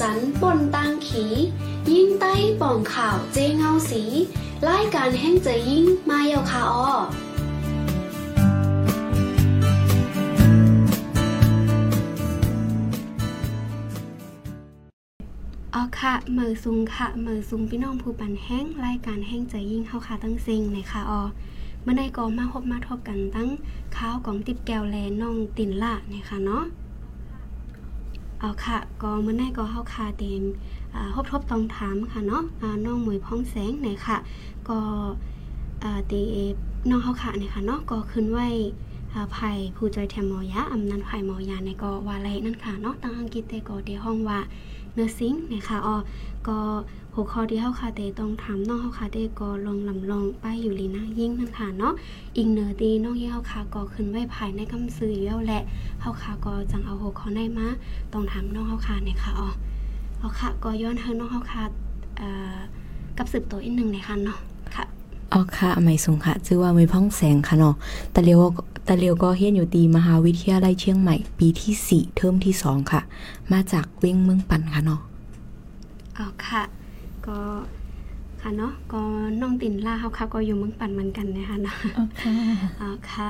จันปนตังขี ยิ่งใต้ป่องข่าวเจเงาสีรายการแห่งใจยิ่งมาเยาคาออออค่ะเมอซุงค่ะเมอซุงพี่น้องผู้ปันแห้งรายการแห้งใจยิ่งเข้าค่ะตั้งเซิงในค่ะออเมื่อในก็มาพบมาทบกันตั้งข้าวของติบแก้วแลน้องตินละนะคะเนาะ เอาค่ะก็เมื่อไนก็เข้าคาเต็มพบทบตองถามค่ะเนาะน้องหมวยพ้องแสงไหนค่ะก็เตีน้องเข้าค่ะเนี่ยค่ะเนาะก็ขึ้นไว้ไผ่ผู้จอยแทมมอยาอำนันไผ่มอยาในก็ว่าไรนั่นค่ะเนาะตั้งอังกฤษแต่ก็เดห้องว่าเนื้อซิงนะคะอ๋อก็ หัวข้อที่เฮาคาเตต้องถามน้องเฮาคาเตก็ลองลำลองไปอยู่ลีนะยิ่งนั่นค่ะเนาะอีกเนื้อตีน้องที่เฮาคาก็ขึ้นไว้ภายในคำซื้อแล้วแหละเฮาคาก็จังเอาหัวข้อในมาต้องถามน้องเฮาคาเนี่ยค่ะอ๋อเอาค่ะก็ย้อนให้น้องเฮาคาเอ่อกับสืบตัวอีกนึงเลยค่ะเนาะค่ะอ๋อค่ะไม่สูงค่ะชื่อว่าไม่พ่องแสงค่ะเนาะแต่เรียวแต่เรียวก็เฮียนอยู่ดีมหาวิทยาลัยเชียงใหม่ ปีที่ 4 เทอมที่ 2 ค่ะ มาจากเว้งเมืองปันค่ะเนาะอ๋อค่ะ ก็ค่ะเนาะก็น้องตินล่าเขาค่ะก็อยู่เมืองปันเหมือนกันนะคะเนาะอ๋อค่ะอ๋อค่ะ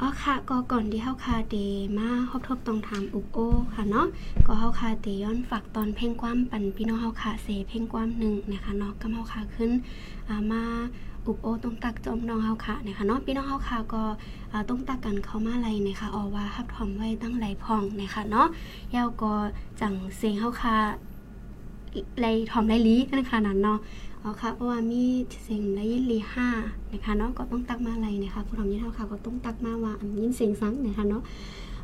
อ๋อค่ะก็ก่อนที่เฮาคาเดมาฮอบทบต้องถามอุกโอค่ะเนาะก็เฮาคาเดย้อนฝากตอนเพ่งความปันพี่น้องเฮาคาเซเพ่งความหนึ่งนะคะเนาะก็เฮาคาขึ้นอ่ามาอุกโอต้องตักจอมน้องเฮาค่ะนะคะเนาะพี่น้องเฮาค่ะก็ต้องตักกันเข้ามาไรนะคะออว่าฮับทอมไว้ตั้งไหลพองนะคะเนาะยาวก็จังเสียงเฮาค่ะ ไรทอมไรลีนะคะนั้นเนาะอ๋อค่ะเพราะว่ามีเสียงไรยินลีห้านะคะเนาะก็ต้องตักมาไรนะคะผู้ทำยินเฮาค่ะก็ต้องตักมาว่าอันยินเสียงซังนะคะเนาะ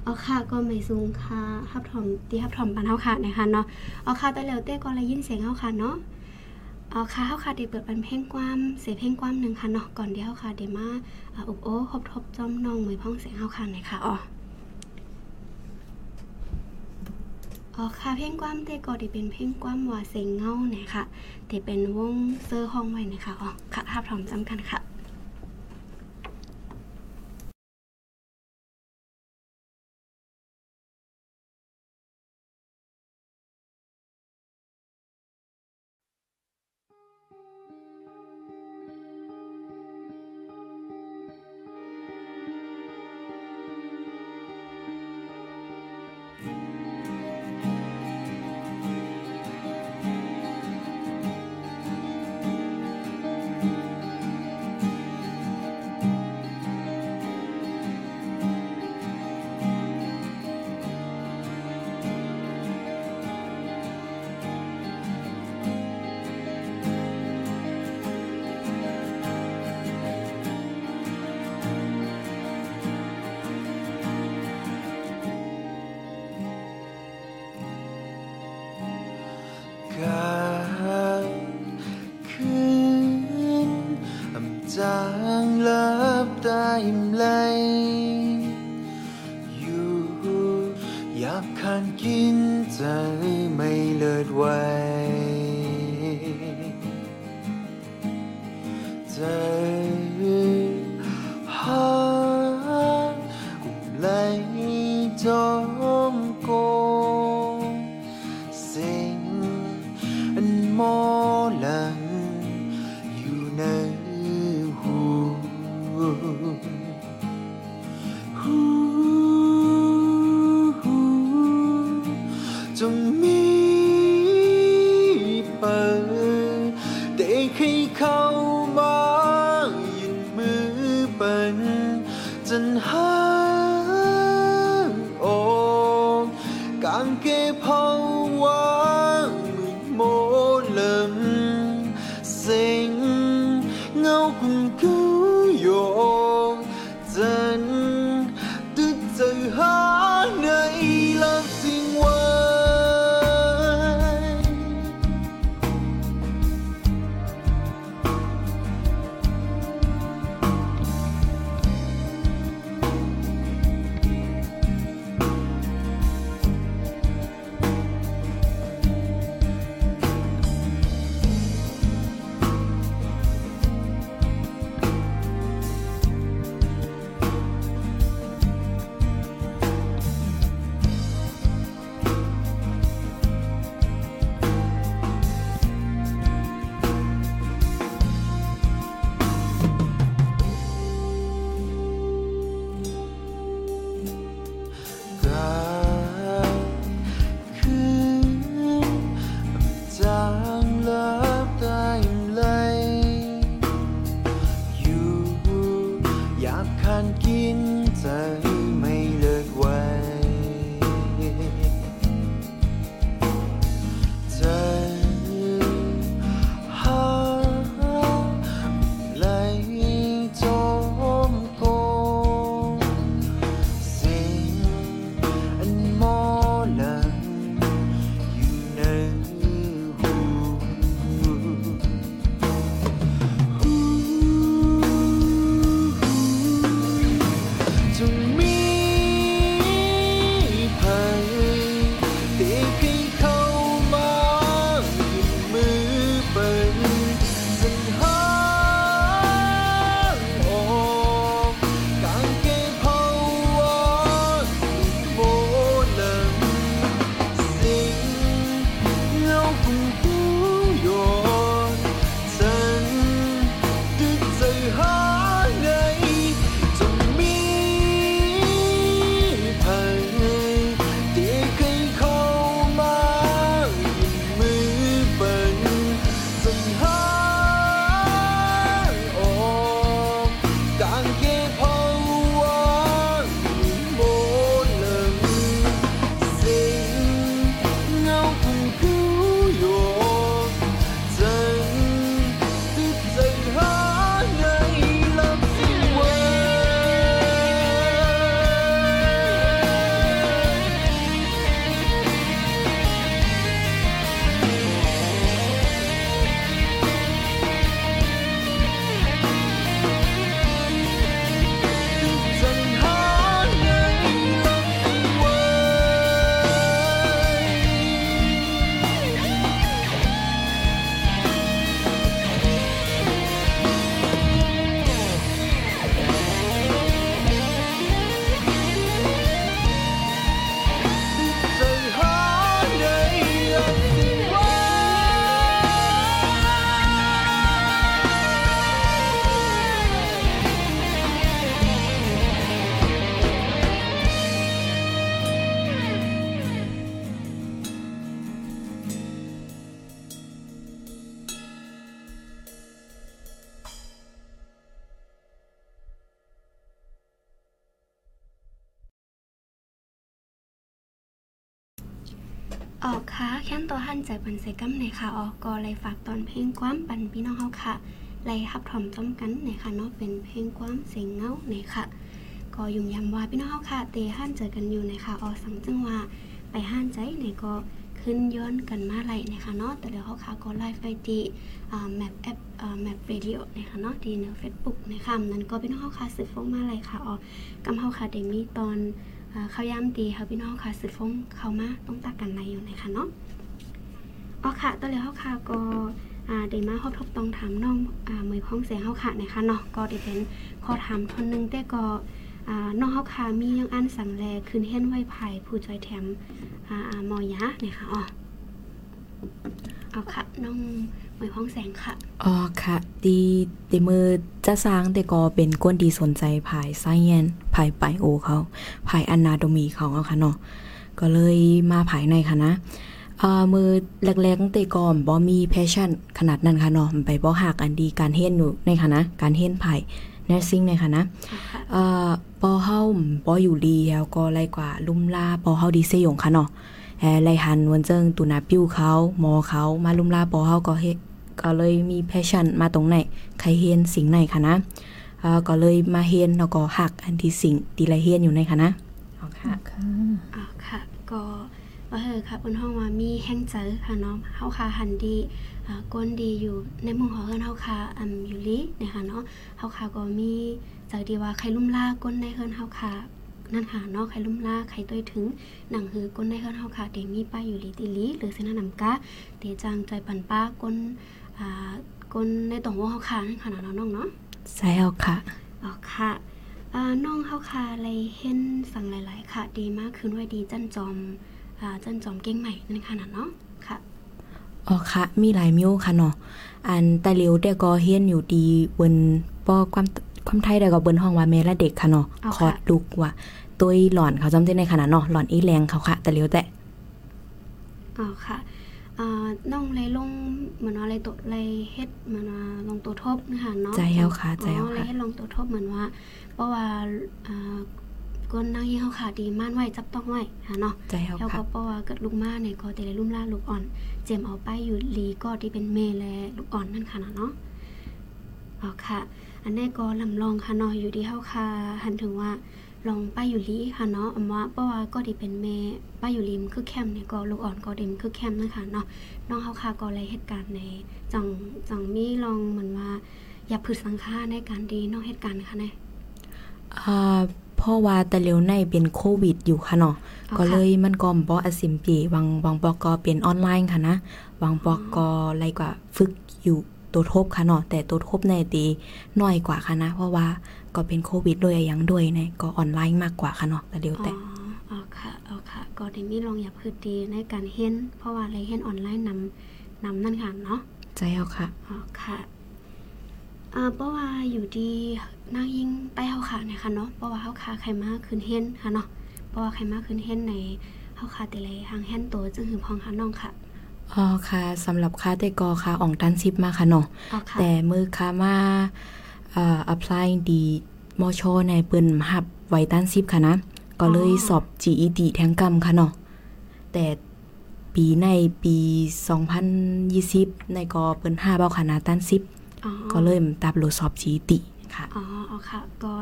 อ๋อค่ะก็ไม่สูงค่ะฮับทอมตีฮับทอมปันเฮาค่ะนะคะเนาะอ๋อค่ะแต่แล้วเต้ก็ไรยินเสียงเฮาค่ะเนาะเอาค่ะเฮาค่ะเดี๋ยวเปิดเป็นเพลงความเสียเพลงความหนึ่งค่ะเนาะก่อนเดี๋ยวค่ะเดี๋ยวมาอุบโอ้ครบทบจอมน้องมือพ้องเสียงเฮาค่ะหน่อยค่ะอ๋อ อ๋อค่ะเพลงความเตก็ที่เป็นเพลงความว่าเซงเงาเนี่ยค่ะที่เป็นวงเซอร์ห้องไว้นะคะอ๋อค่ะภาพพร้อมจำกันค่ะ ค่ะแค้นตัวหันใจปันใส่กัมในค่ะออกก็เลยฝากตอนเพลงความปันพี่น้องเฮาค่ะไล่ฮับถอมจ้อมกันในค่ะเนาะเป็นเพลงความเสียงเงาในค่ะก็ยุ่งยำว่าพี่น้องเฮาค่ะเตหันเจอกันอยู่ในค่ะออสังจังว่าไปห้านใจในก็ขึ้นย้อนกันมาไหลนะคะเนาะแต่เดี๋ยวเขาค่ะก็ไลฟ์ไปที่แมปแอปแมปเรดิโอนะคะเนาะที่ในเฟซบุ๊กนะคะนั้นก็พี่น้องเขาค่ะสืบฟงมาไหลค่ะอ๋อกำเขาค่ะเดมีตอนเขาย้ำตีเขาพี่น้องค่ะสืบฟงเขามาต้องตักกันในอยู่นะคะเนาะ อ๋อค่ะตอนเดี๋ยวเขาค่ะก็เดมาเขาทบต้องถามน้องเมยพ้องเสียงเขาค่ะนะคะเนาะก็เดเป็นข้อถามทนนึงแต่ก็น้องเขาค่ะมียังอันสั่งแลคืนเห็นไว้ไผผู้จอยแถมมอยะนะคะอ๋อเอาค่ะน้องหมวยพ้องแสงค่ะอ๋อค่ะ ดีดีมือจะสร้างแต่ก็เป็นก้นดีสนใจภายไซเอนภายไปโอเขาภายอนาโดมีเขาเอาค่ะเนาะก็เลยมาภายในค่ะนะ อ่ามือแรกๆแต่ก่อนบ่มีแพชชั่น ขนาดนั้นค่ะเนาะไปบ่หักอันดีการเฮ็ดอยู่ในค่ะนะการเฮ็ดภายเนสซิ่งในค่ะนะอ่าปอเฮาปออยู่ดีแล้วก็ไรกว่าลุ่มลาปอเฮาดีเซยงค่ะเนาะแฮไรหันวันเจิงตุนาปิ้วเขาหมอเขามาลุ่มลาปอเฮาก็เฮ็ดก็เลยมีแพชชั่นมาตรงไหนใครเฮียนสิ่งไหนค่ะนะอ่าก็เลยมาเฮียนแล้วก็หักอันที่สิ่งดีไรเฮียนอยู่ในค่ะนะอ๋อค่ะอ๋อค่ะก็ ว่าเออค่ะบนห้องว่ามีแห้งเจอค่ะเนาะเฮาค่ะหันดีก้นดีอยู่ในมุมของเฮือนเฮาค่ะอัมอยู่ลินะคะเนาะเฮาค่ะก็มีจากดีว่าใครลุ่มล่าก้นในเฮือนเฮาค่ะนั่นค่ะเนาะใครลุ่มล่าใครต้วยถึงหนังหือก้นในเฮือนเฮาค่ะเดมีป้ายอยู่ลิติลิหรือเสนานำกะเดจางใจปันป้าก้นอ่าก้นในตรงวงเฮาค่ะนั่นค่ะเนาะน้องเนาะใช่เอาค่ะอ๋อค่ะอ่าน้องเฮาค่ะเลยเห็นสั่งหลาย ๆ ค่ะ ดีมากคืนไว้ดีจันจอมอ่า จันจอมเก่งใหม่นั่นค่ะเนาะค่ะอ๋อค่ะ มีหลายมิวค่ะเนาะอันแต่เลียวแต่ก็เฮียนอยู่ดีบนป้อความความไทยได้ก็เบิ้นห้องว่าแม่และเด็กค่ะเนาะคอดลูกว่าตัวหลอนเขาจำได้ในขนาดเนาะหลอนอีแรงเขาค่ะ แต่เลียวแต่อ๋อค่ะน้องเลยลงเหมือนว่าอะไรตัวเลยเฮ็ดเหมือนว่าลงตัวทบนะคะเนาะใจเอาค่ะใจเอาค่ะเลยเฮ็ดลงตัวทบเหมือนว่า เพราะว่า ก้นนางยี่เขาขาดีม่านไหวจับต้องไหวฮะเนาะใจเขาค่ะแล้วก็ป้อว่าเกิดลูกมาในก็แต่ละลุ่มล่าลูกอ่อน เจมเอาไปอยู่ลีก็ที่เป็นเมแลลูกอ่อนนั่นค่ะเนาะอ๋อค่ะ อันนี้ก็ลำลองค่ะเนาะอยู่ที่เฮาค่ะหันถึงว่าลองป้าอยู่ลีค่ะเนาะอำว่าเพราะว่าก็ที่เป็นเมป้าอยู่ลีมคือแคมเนี่ยก็ลูกอ่อนก็เดมคือแคมนะคะเนาะน้องเฮาค่ะก็เลยเหตุการณ์ในจังจังมีลองเหมือนว่า อย่าพืชสังฆาในการดีนอกเหตุการณ์ค่ะเนี่ยอ่าเพราะว่าแต่เร็วในเป็นโควิดอยู่ค่ะเนาะก็เลยมันก็บ่อสิมปีบางบางปอกก็เป็นออนไลน์ค่ะนะบางปอกก็ไรกว่าฝึกอยู่ตัวทบค่ะเนาะแต่ตัวทบในตีน้อยกว่าค่ะนะ เพราะว่าก็เป็นโควิดด้วยอย่างด้วยเนี่ยก็ออนไลน์มากกว่าค่ะเนาะแต่เดียวแต่อ๋อค่ะอ๋อค่ะก็ได้มีลองอย่าพืชดีในการเห็นเพราะว่าอะไรเห็นออนไลน์นำนำนั่นค่ะเนาะใจเอาค่ะอ๋อค่ะ อ่าเพราะว่าอยู่ดีนางยิ่งใต้เฮาขาเนี่ยค่ะเนาะเพราะว่าเฮาขาใครมาขึ้นเฮ็นค่ะเนาะเพราะว่าใครมาขึ้นเฮ็นในเฮาขาแต่เลยทางแฮนโตจึงหือพองค่ะน้องค่ะอ๋อค่ะสำหรับค่าแต่กอค่ะอองตันซิปมาค่ะเนาะแต่มือค่ามาอ่า apply ดีมอชอในเปิ้นหับไวตันซิปค่ะนะ ก็เลยสอบ GED แทงกรรมค่ะเนาะแต่ปีในปี 2020 ในกอเปิ้นหาเบาคณะตันซิป ก็เลยตับโลสอบ GED ค่ะอ๋อค่ะ ก็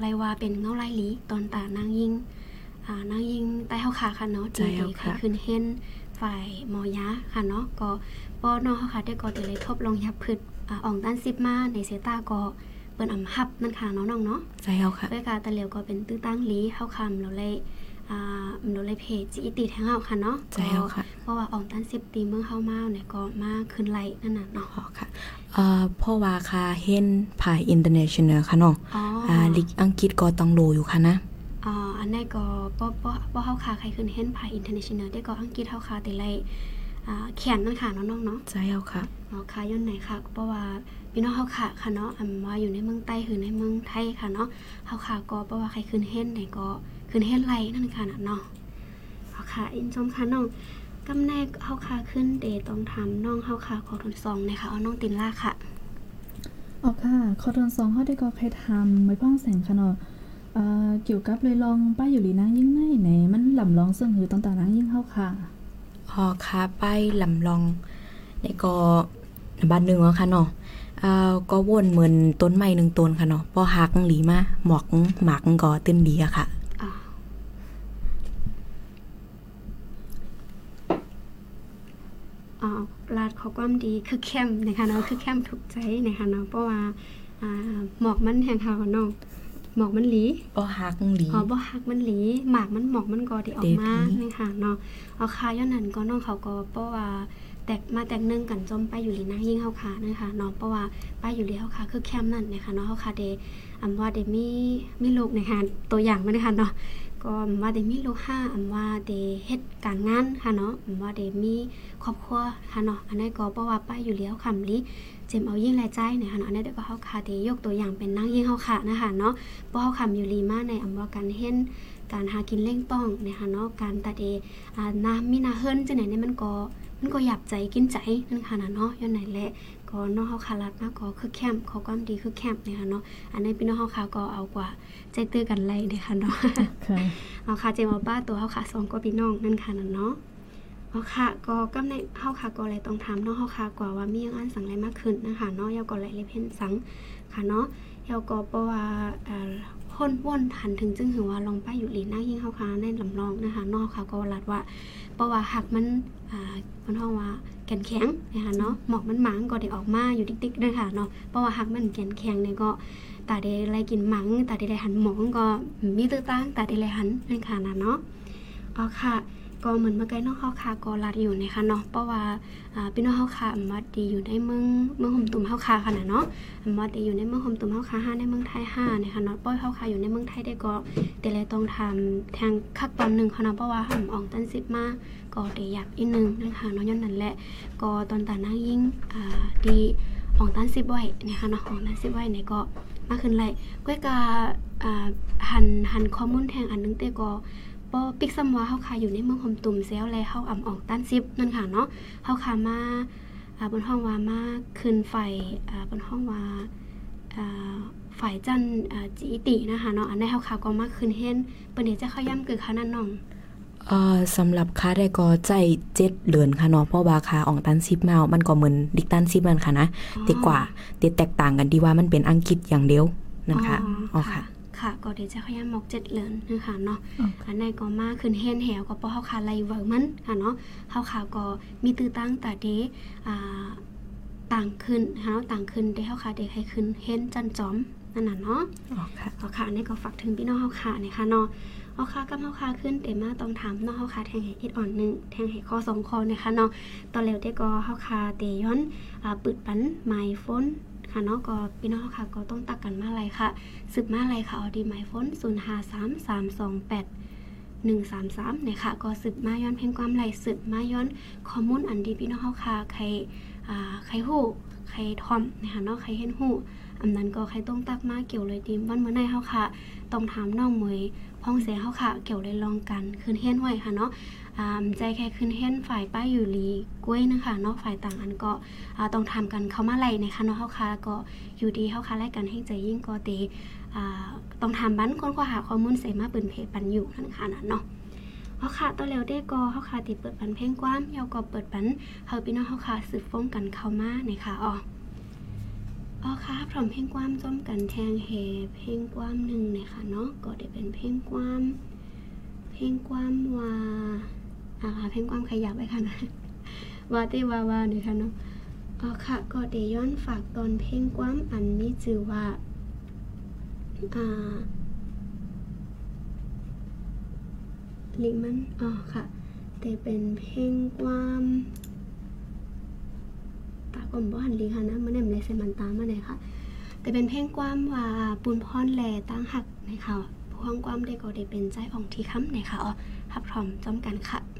ไรว่าเป็นเงาไลลีตอนตานางยิงอ่านางยิงใต้เฮาขาค่ะเนาะจีค่ะขึ้นเห็นฝ่ายหมอยาค่ะเนาะก็ป้อนอเฮาค่ะได้ก็แต่เลยทบลองยับพืชอ่าอ่องด้านซิปมาในเซตาก็เปิ้นอำฮับนั่นค่ะเนาะน้องเนาะใช่เฮาค่ะด้วยการตะเหลียวก็เป็นตื้อตั้งลีเฮาคำเราเลยอ่ามันเลยเพจจีติแทงเฮาค่ะเนาะใช่แล้วค่ะ เพราะว่าออกตันสิบตีเมื่อเฮามาเนี่ยก็มาขึ้นไลนั่นน่ะเนาะค่ะเอ่อเพราะว่าค่ะเห็นภายอินเตอร์เนชั่นแนลค่ะเนาะอ่าลิกอังกฤษก็ต้องโลอยู่ค่ะนะอ๋ออันนี้ก็บ่บ่บ่เฮาค่ะใครขึ้นเห็นภายอินเตอร์เนชั่นแนลได้ก็อังกฤษเฮาค่ะแต่ไลอ่าแขนนั่นค่ะน้องๆเนาะใช่แล้วค่ะอ๋อค่ะย้อนไหนค่ะเพราะว่าพี่น้องเฮาค่ะค่ะเนาะอำว่าอยู่ในเมืองใต้คือในเมืองไทยค่ะเนาะเฮาค่ะก็เพราะว่าใครขึ้นเห็นไหนก็ขึ้นเห็นไลนั่นค่ะเนาะค่ะอินชมค่ะน้อง กำแนกเฮาคาขึ้นเดต้องทำน้องเฮาคาขอทนซองนะคะเอาน้องตินล่าค่ะอ๋อค่ะขอทนซองเฮาได้ก็ใครทำไม่พ้องแสงค่ะเนาะเอ่อเกี่ยวกับเลยลองป้ายอยู่หลีนางยิ่งไหนไหนมันลำลองซึ่งหือต้องตานางยิ่งเฮาค่ะอ๋อค่ะป้ายลำลองในก็บ้านหนึ่งค่ะเนาะอ่าก็วนเหมือนต้นไม้หนึ่งต้นค่ะเนาะพอหักหลีมาหมอกหมากก็เต็มดีอะค่ะ ลาดขอความดีคือเข้มนะคะเนาะคือเข้มถูกใจนะคะเนาะเพราะว่าหมอกมันแห่งเขาเนาะหมอกมันหลีบ่หักหลีอ๋อบ่หักมันหลีหมากมันหมอกมันก็ได้ออกมานะคะเนาะเอาคาย้อนนั้นก็น้องเขาก็เพราะว่าแตกมาแตกนึ่งกันจมไปอยู่ลีนะยิ่งเฮาคานะคะเนาะเพราะว่าไปอยู่ลีเฮาคาคือแคมนั่นนะคะเนาะเฮาคาเดอำว่าเดมีมีลูกนะคะตัวอย่างมานะคะเนาะก็ว่าได้มีลูกห้าอำว่าได้เฮ็ดการงานค่ะเนาะอำว่าได้มีครอบครัวค่ะเนาะอันนี้ก็เพราะว่าไปอยู่แล้วคำลิเจมเอายิ่งรายใจนี่ยค่ะเนาะอันนี้เดี๋ยวก็เฮาค่ะได้ยกตัวอย่างเป็นนั่งยิ่งเฮาค่ะนะคะเนาะเพราะเฮาคำอยู่ลีมาในอำว่าการเฮ็ดการหากินเล่งป้องนะคะเนาะการตัดเออ่าน้ำมีนาเฮิรนจังไหนเนี่ยมันก็ มันก็หยับใจกินใจนั่นค่ะนะเนาะย้อนไหนแหละก็น้องเฮาคารัดมากก็คือแคมเขาก็ดีคือแคมนะคะเนาะอันนี้พี่น้องเฮาคาก็เอากว่าใจตื้อกันไรเด้ค่ะเนาะเอาค่ะเจมาบ้าตัวเฮาค่ะสองก็พี่น้องนั่นค่ะเนาะเอาค่ะก็กำในเฮาค่ะก็เลยต้องถามน้องเฮาค่ะกว่าว่ามีอย่างอันสั่งอะไรมากขึ้นนะคะเนาะยาก็เลยเลยเพ่นสังค่ะเนาะยาก็เพราะว่าอ่าพ่นว่นหันถึงจึงหือว่าลองไปอยู่หลีนั่งยิ่งเฮาค่ะในลำลองนะคะนอกค่ะก็ลัดว่า เพราะว่าหักมันอ่ามันห้องว่าแกนแข็งนะคะเนาะหมอกมันหมังก็ได้ออกมาอยู่ติ๊กๆด้วยค่ะเนาะเพราะว่าหักมันแกนแข็งเนี่ยก็ตาไดไรกินหมังตาเดไรหันหมองก็มีตื้อตั้งตาเดไรหันนั่นค่ะนะเนาะอ๋อค่ะ ก็เหมือนเมื่อกี้น้องเขาคาก็รัดอยู่นะคะเนาะเพราะว่าพี่น้องเขาคามาดีอยู่ในเมืองเมืองห่มตุ่มเขาคาขนาดเนาะมาดีอยู่ในเมืองห่มตุ่มเขาคาห้าในเมืองไทยห้านะคะเนาะป้อยเขาคาอยู่ในเมืองไทยได้ก็แต่เลยต้องทำแทงคักตอนหนึ่งค่ะเนาะเพราะว่าห่มอ่อกตันสิบมาก็เดียบอีกหนึ่งนะคะเนาะย้อนนั่นแหละก็ตอนตานั่งยิ่งดีออกตันสิบไว้นะคะเนาะออกตันสิบไว้เนี่ยก็มาขึ้นไรก้อยกาหันหันข้อมูลแทงอันนึงแต่ก็ ปอปิกซัมว่าเฮาคาอยู่ในเมืองหอมตุ่มเซลและเฮาอ่ำออกต้านซิบนั่นค่ะเนาะเฮาคามาอ่าบนห้องว่ามาขึ้นไฟอ่าบนห้องว่าอ่าฝ่ายจันอ่าจีตินะคะเนาะอันนี้เฮาคาก็มาขึ้นเฮ็นเปิ้นจะเข้าย่ำคือค่ะนั่นน้องเอ่อสำหรับค่าได้ก็ใจเจ็ดเหลือนค่ะเนาะเพราะว่าค่าออกตันซิปมา มันก็เหมือนดิกตันซิปมันค่ะนะแต่กว่าแตกต่างกันดีว่ามันเป็นอังกฤษอย่างเดียวนั่นค่ะอ๋อค่ะ ค่ะก็เดี๋ยวจะขยันมอกเจ็ดเหลือนนะคะเนาะอันในก็มาขึ้นเฮนแหวก็เพราะเฮาขาไลเวิร์มันค่ะเนาะเฮาขาก็มีตื้อตั้งแต่เดอ่าต่างขึ้นเฮาต่างขึ้นได้เฮาขาเด็กให้ขึ้นเฮนจันจอมนั่นน่ะเนาะอ๋อค่ะอ๋อค่ะนี่ก็ฝากถึงพี่น้องเฮาขานะคะเนาะเอาคากับเฮาคาขึ้นเต็มมาต้องถามน้องเฮาคาแทงให้อิดอ่อนหนึ่งแทงให้คอสองคอนะคะเนาะตอนเร็วได้ก็เฮาคาเตย้อนอ่าปึดปันไมโฟน ค่ะเนาะก็พี่น้องค่ะก็ต้องตักกันมาอะไรค่ะสืบมาอะไรค่ะออดีไมโฟน0 5 3 3 2 8 133นะคะก็สืบมาย้อนเพลงความไหลสืบมาย้อนข้อมูลอันดีพี่น้องเฮาค่ะใครอ่าใครฮู้ใครทอมนะคะเนาะใครเห็นฮู้อันนั้นก็ใครต้องตักมาเกี่ยวเลยทีมวันเมื่อไหร่เฮาค่ะต้องถามน้องมวยพ้องเสียเฮาค่ะ เกี่ยวเลยลองกันคืนเฮียนไว้ค่ะเนาะ ใจแค่คืนเฮียนฝ่ายป้ายอยู่ลีกล้วยนะคะเนาะฝ่ายต่างอันก็ต้องทำกันเข้ามาไล่นะคะเนาะเฮาค่ะก็อยู่ดีเฮาค่ะไล่กันให้ใจยิ่งก็เตต้องทำบันคนก็หาข้อมูลเสมาปิ่นเพจปันอยู่นั่นค่ะนะเนาะเฮาค่ะตัวแล้วได้ก็เฮาค่ะติเปิดปันเพลงกว้ามยาวก็เปิดปันเฮาพี่น้องเฮาค่ะสืบฟ้องกันเข้ามานะคะอ๋ออ๋อค่ะพร้อมเพลงกว้ามจ้อมกันแทงเฮเพลงกว้ามหนึ่งนะคะเนาะก็ได้เป็นเพลงกว้าม เพลงกว้ามว่า อ่าค่ะเพลงกว้ามใครอยากไปค่ะนะว่าติว่าว่าเนี่ยค่ะเนาะอ๋อค่ะก็เดย้อนฝากตอนเพลงกว้ามอันนี้ชื่อว่าอ่าลิมันอ๋อค่ะแต่เป็นเพลงกว้ามตากลมบ่หันลีค่ะนะมันเนี่ยมันเลยเซมันตามมาเลยค่ะ แต่เป็นเพลงกว้ามว่าปูนพรแลตั้งหักนะคะพวงกว้ามได้ก็ได้เป็นใจอ่องที่ค้ำนะคะอ๋อฮับพร้อมจอมกันค่ะ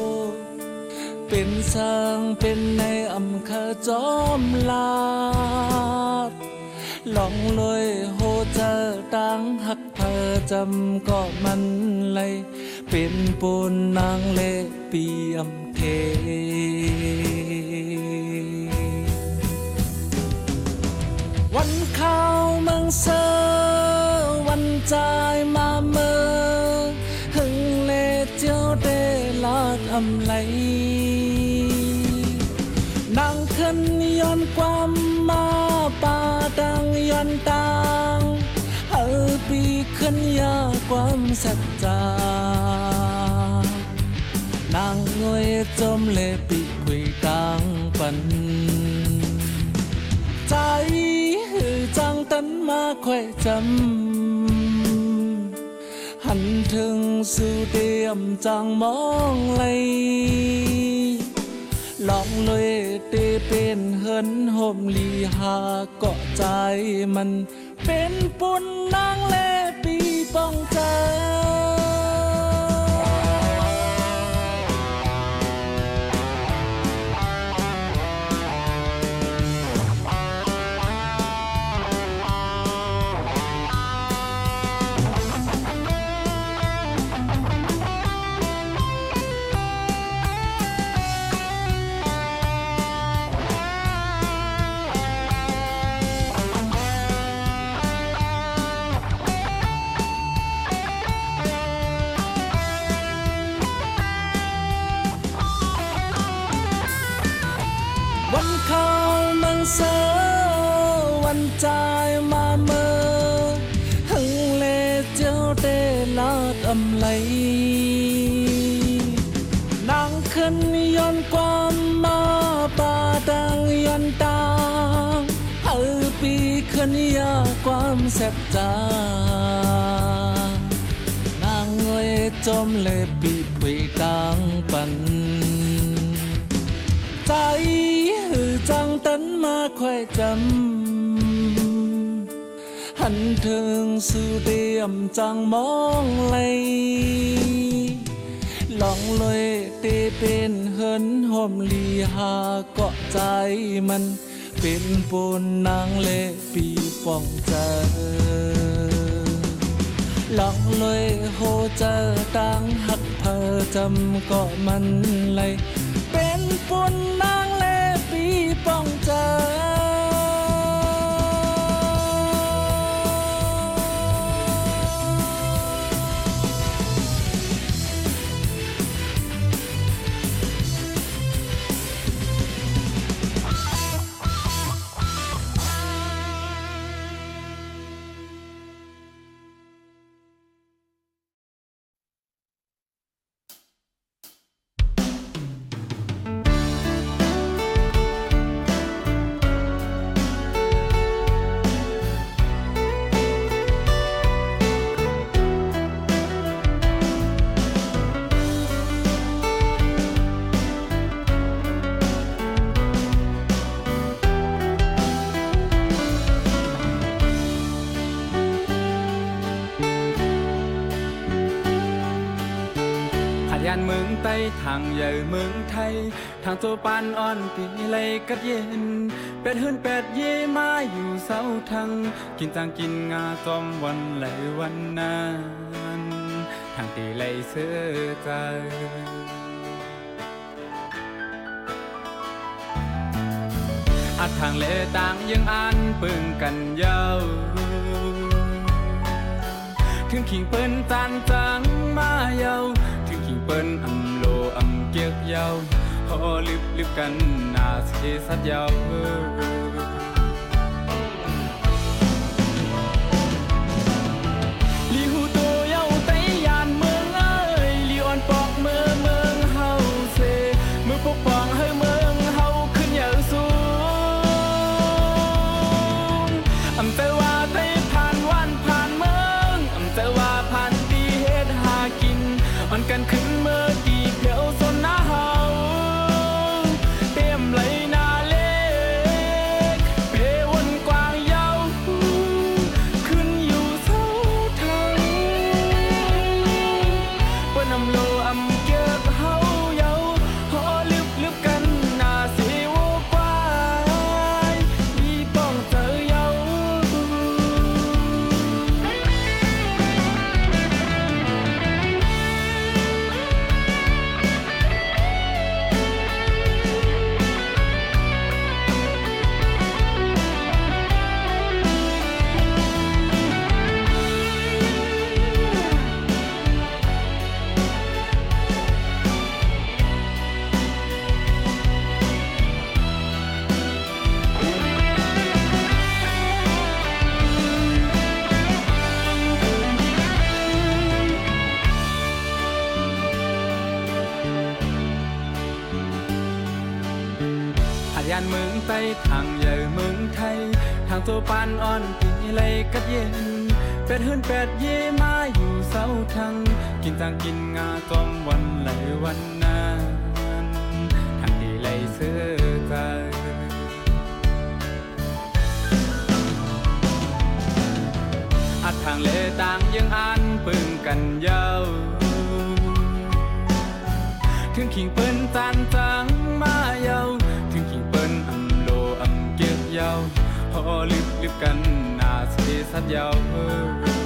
เละตีมางเป็ดวางในเผอตีมาปูดหน้ากันปีจื้อเจอใครเศร้าเฮินห่มเหลียวเป็นสร้างเป็นในอำคาจอมลาดหลองลอยโหเจอตังหักเพอจำก็มันเลยเป็นปูนนางเละเปียมเทวันข้าวมังเซอวันจายมาเมื่อหึงเลเจีย ย้อนความมาป่าดังย้อนตังเออปีขึ้นยาความสัจจานางเลยจมเลปีคุยกลางปัน ความแสบจานางเงยจมเลยปีผุยกลางปันใจหือจังตันมาค่ อยจำหันถึงสู่เดียมจังมองเลางตัวปานอ่อนตีเลยกัดเย็น เป็ดหื่นเป็ดเย่มาอยู่เสาทางกินจางกินงาจอมวันไหลวันนานทางตีเลยเสื้อใจอาทางเลต่างยังอันปึงกันยาวถึงขิงเปิ้นจานจังมาเยาถึงขิงเปิ้นอำโลอำเกียกยา خالب لب كان عسكي سد يا ยานเมืองใต้ทางใหญ่เมืองไทย ทางตัวปานอ่อนปีเลยกัดเย็น เป็ดหื่นเป็ดเย่มาอยู่เสาทางกินจางกินงาจอมวันไหลวันนานทางที่ไหลเสื้อใจอัดทางเลต่างยังอันปึงกันยาวถึงขิงเปิ้นจานจัง ลิบลิบกันนาสีสัดยาว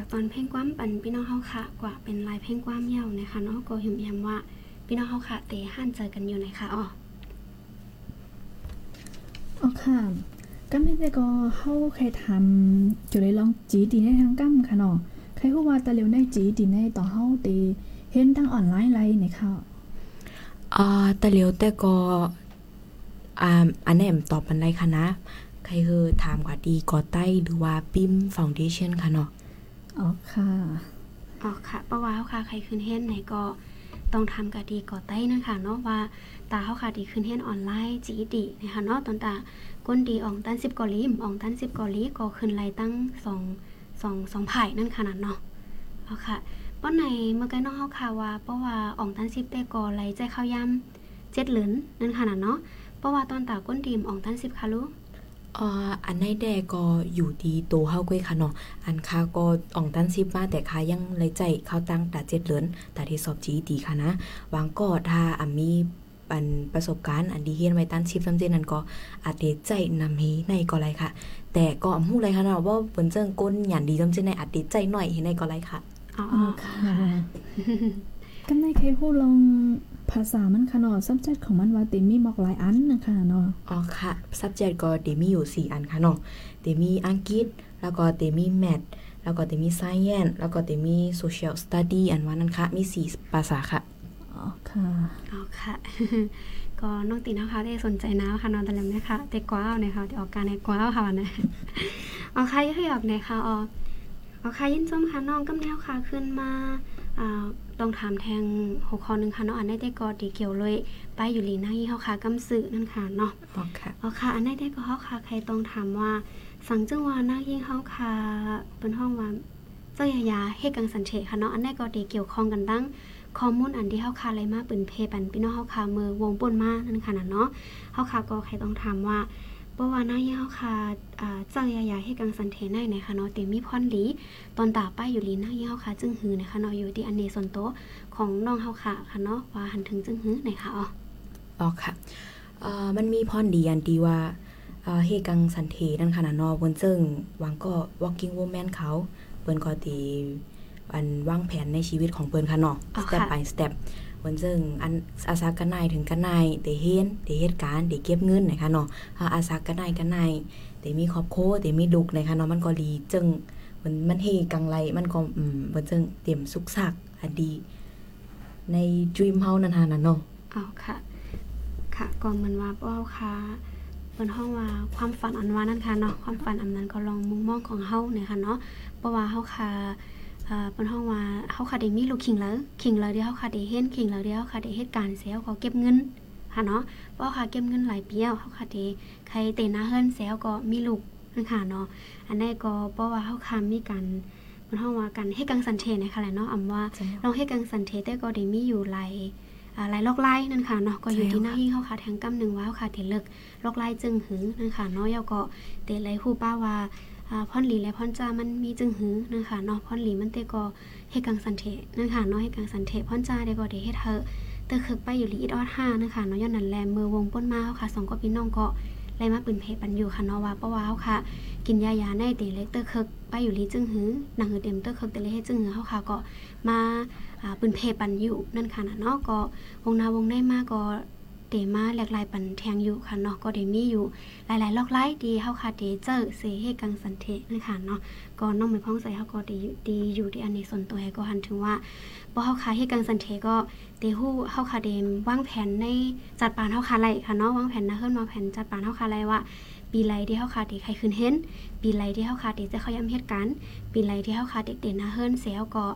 ฝากตอนเพลงความปันพี่น้องเฮาค่ะกว่าเป็นลายเพลงความยาวนะคะเนาะก็หิมยำว่าพี่น้องเฮาค่ะเตะห้านเจอกันอยู่ไหนคะอ๋ออ๋อค่ะก็ไม่ได้ก็เฮาเคยทำจุเลยลองจีดีในทางกั้มค่ะเนาะใครฮู้ว่าตะเลียวในจีดีในต่อเฮาเตเห็นทางออนไลน์ไรในค่ะอ่าตะเลียวแต่ก็อ่าอันแหนมตอบปันไดค่ะนะ ใครเฮอถามกว่าดีกอใต้หรือว่าปิมฟาวเดชั่นค่ะเนาะ อ๋อค่ะอ๋อค่ะเพราะว่าเฮาค่ะ ใครขึ้นเฮ็ดไหนก็ต้องทำกะดีก่อใต้นะคะเนาะว่าตาเฮาค่ะดีขึ้นเฮ็ดออนไลน์จีดีนะคะเนาะตอนตาก้นดีอ่องตัน10กอลีมอองตัน10กอลีก็ขึ้นไลตั้ง2 2 2ไผ่นั่นขนาดเนาะอ๋อค่ะป้อนในเมื่อกี้น้องเฮาค่ะว่าเพราะว่าอ่องตัน10แต่กอไลใจเข้าย่ำเจ็ดเหลืนนั่นขนาดเนาะเพราะว่าตอนตาก้นดีมอองตัน10ค่ะลูก อ่ออันในแดก็อยู่ดีโตเฮาก้วยค่ะเนาะ อันค่าก็อ่องตันซิบมาแต่ค่ายังเลยใจเข้าตั้งตาเจ็ดเหลือนแต่ที่สอบจีดีค่ะนะวางก็ถ้าอ่ามีปันประสบการณ์อันดีเฮียนไว้ตันชิปซำเจนั้นก็อาจเดใจนำฮีในก็ไรค่ะ แต่ก็อำฮู้ไรค่ะเนาะว่าเปิ้นเจิงก้นหยันดีซำเจในอาจเดใจหน่อยในก็ไรค่ะอ๋อค่ะกันในใครพูดลอง ภาษามันค่ะเนาะ subject ของมันว่าเตมีบอกหลายอันนะคะเนาะอ๋อค่ะ subject ก็เตมีอยู่ 4 อันค่ะเนาะเตมีอังกฤษ แล้วก็เตมีแมทแล้วก็เตมี science แล้วก็เตมี social study อันว่านั้นค่ะ มี 4 ภาษาค่ะ อ๋อค่ะ อ๋อค่ะ ก็น้องตีนะคะได้สนใจนะค่ะนอนตะเลมนะคะแต่กว้าวนะคะแต่ออกการในกว้าวค่ะนะอ๋อค่ะยังอยากในค่ะอ๋ออ๋อค่ะยินจมค่ะน้องกำแนวค่ะขึ้นมา ต้องถามแทงหัวข้อหนึ่งค่ะเนาะอันได้ได้ก็ดีเกี่ยวเลย ไปอยู่ลีนายี่เฮาค่ะกำสื่อนั่นค่ะเนาะอ๋อค่ะอ๋อค่ะ อันได้ได้ก็เฮาค่ะใครต้องถามว่า สังจังว่านายี่เฮาค่ะเป็นห้องว่าเจ้ายายาเฮกังสันเทค่ะเนาะอันได้ก็ดีเกี่ยวข้องกันตั้งข้อมูลอันที่เฮาคาอะไรมาปืนเพปันพี่น้องเฮาคาเมือวงป่นมานั่นค่ะเนาะเฮาคาก็ใครต้องถามว่า เพราะว่าหน้าเฮาคาอ่าเจ้ายายาให้กังสันเทในนะคะเนาะเต็มมีพรลีตอนตาป้ายอยู่ลีหน้าเฮาคาจึงหือนะคะเนาะอยู่ที่อันเนส่วนโตของน้องเฮาคาค่ะเนาะว่าหันถึงจึงหือนะคะอ๋ออ๋อค่ะเอ่อมันมีพรดีอันดีว่าเฮกังสันเทนั่นค่ะนะเนาะบนเจิงวางก็ walking woman เขาเปิ้นก็ตีอันวางแผนในชีวิตของเปิ้นค่ะเนาะ step by step เปิ้ นซึ่งอันอาสากันนายถึงกันนายได้เฮ็ดได้เหตุการณ์ได้เก็บเงินนะคะเนาะอาสากันนายกันนายได้มีครอบครัวได้มีลูกนะคะเนาะมันก็ดีจึงมันมันเฮกังไรมันก็อืมเปิ้นซึ่งเตรียมสุขสักอันดี ในดรีมเฮานั่นน่ะเนาะอ้าวค่ะ ค่ะก่อนมันว่าเป้าค่ะเปิ้นห้องว่าความฝันอันว่านั่นค่ะเนาะความฝันอันนั้นก็ลองมุมมองของเฮาเนี่ยค่ะเนาะเพราะว่าเฮาค่ะ เป็นห้องว่าเขาค่ะได้มีลูกคิงแล้วคิงแล้วเดียวเขาค่ะได้เห็นคิงแล้วเดียวเขาค่ะได้เหตุการณ์เสียเขาเก็บเงินค่ะเนาะเพราะค่ะเก็บเงินหลายปีแล้วเขาค่ะได้ใครเตนาเฮิรนเสียก็มีลูกนั่นค่ะเนาะอันนี้ก็เพราะว่าเขาค่ะมีการเป็นห้องว่ากันให้กังสันเทนะคะแหละเนาะอำว่าลองให้กังสันเทแต่ก็ได้มีอยู่หลายหลายลอกไล่นั่นค่ะเนาะก็อยู่ที่หน้าที่เขาค่ะแทงกำหนึ่งว่าเขาค่ะเตเลิกลอกไล่จึงหือนั่นค่ะเนาะยาก็เตไรฮู้ป้าว่า พอนหลีและพอนจามันมีจึงหือนะคะเนาะพอนหลีมันเตก็เฮกังสันเทนะคะเนาะเฮกังสันเทพอนจาได้ก็ได้เฮ็ดเธอเตอคึกไปอยู่ลีอีดอดห้านะคะเนาะย้อนนั่นแลมือวงป้นมาค่ะสองก็พี่น้องก็ไล่มาปืนเพปันอยู่ค่ะเนาะว่าเพราะว่าเฮาค่ะ กินยายาในเตเล็กเตอร์คึกไปอยู่ลีจึงหือหนังหือเต็มเตอร์คึกเตเลเฮ็ดจึงหือเฮาค่ะก็มาปืนเพปันอยู่นั่นค่ะนะเนาะก็วงนาวงได้มาก็ เดมาหลากหลายปันแทงอยู่ค่ะเนาะก็เดมีอยู่หลายๆลอกไล่ดีเฮาค่ะเดเจอเสเฮกังสันเทนะคะเนาะก็น้องไม่พ้องใส่เฮาก็ดีดีอยู่ที่อันนี้ส่วนตัวก็หันถึงว่าบ่เฮาค่ะเฮกังสันเทก็เดฮู้เฮาค่ะเดมวางแผนในจัดปานเฮาค่ะไรค่ะเนาะวางแผนนะเฮิรนวางแผนจัดปานเฮาค่ะไรว่าปีไรที่เฮาค่ะเดใครขึ้นเห็น ปีไรที่เฮาค่ะเดจะเขาย้ำเหตุการณ์ปีไรที่เฮาค่ะเด็กเด่นนะเฮิรนเสียก็